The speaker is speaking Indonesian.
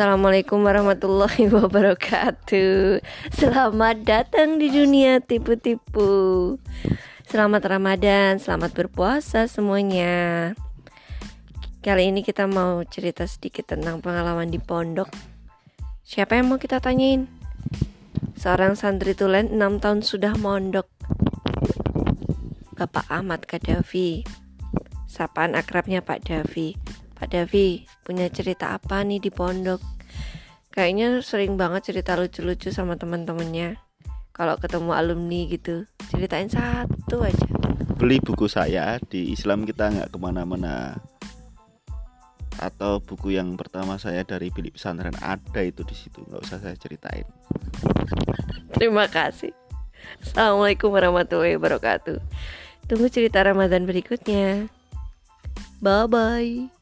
Assalamualaikum warahmatullahi wabarakatuh. Selamat datang di dunia tipu-tipu. Selamat Ramadan, selamat berpuasa semuanya. Kali ini kita mau cerita sedikit tentang pengalaman di pondok. Siapa yang mau kita tanyain? Seorang santri tulen 6 tahun sudah mondok. Bapak Ahmad Kadafi Sapaan akrabnya Pak Davi? Pak Davi, punya cerita apa nih di pondok? Kayaknya sering banget cerita lucu-lucu sama teman-temannya. Kalau ketemu alumni gitu, ceritain satu aja. Beli buku saya di Islam kita nggak ke mana-mana. Atau buku yang pertama saya dari bilik pesantren ada itu di situ, nggak usah saya ceritain. Terima kasih. Assalamualaikum warahmatullahi wabarakatuh. Tunggu cerita Ramadan berikutnya. Bye bye.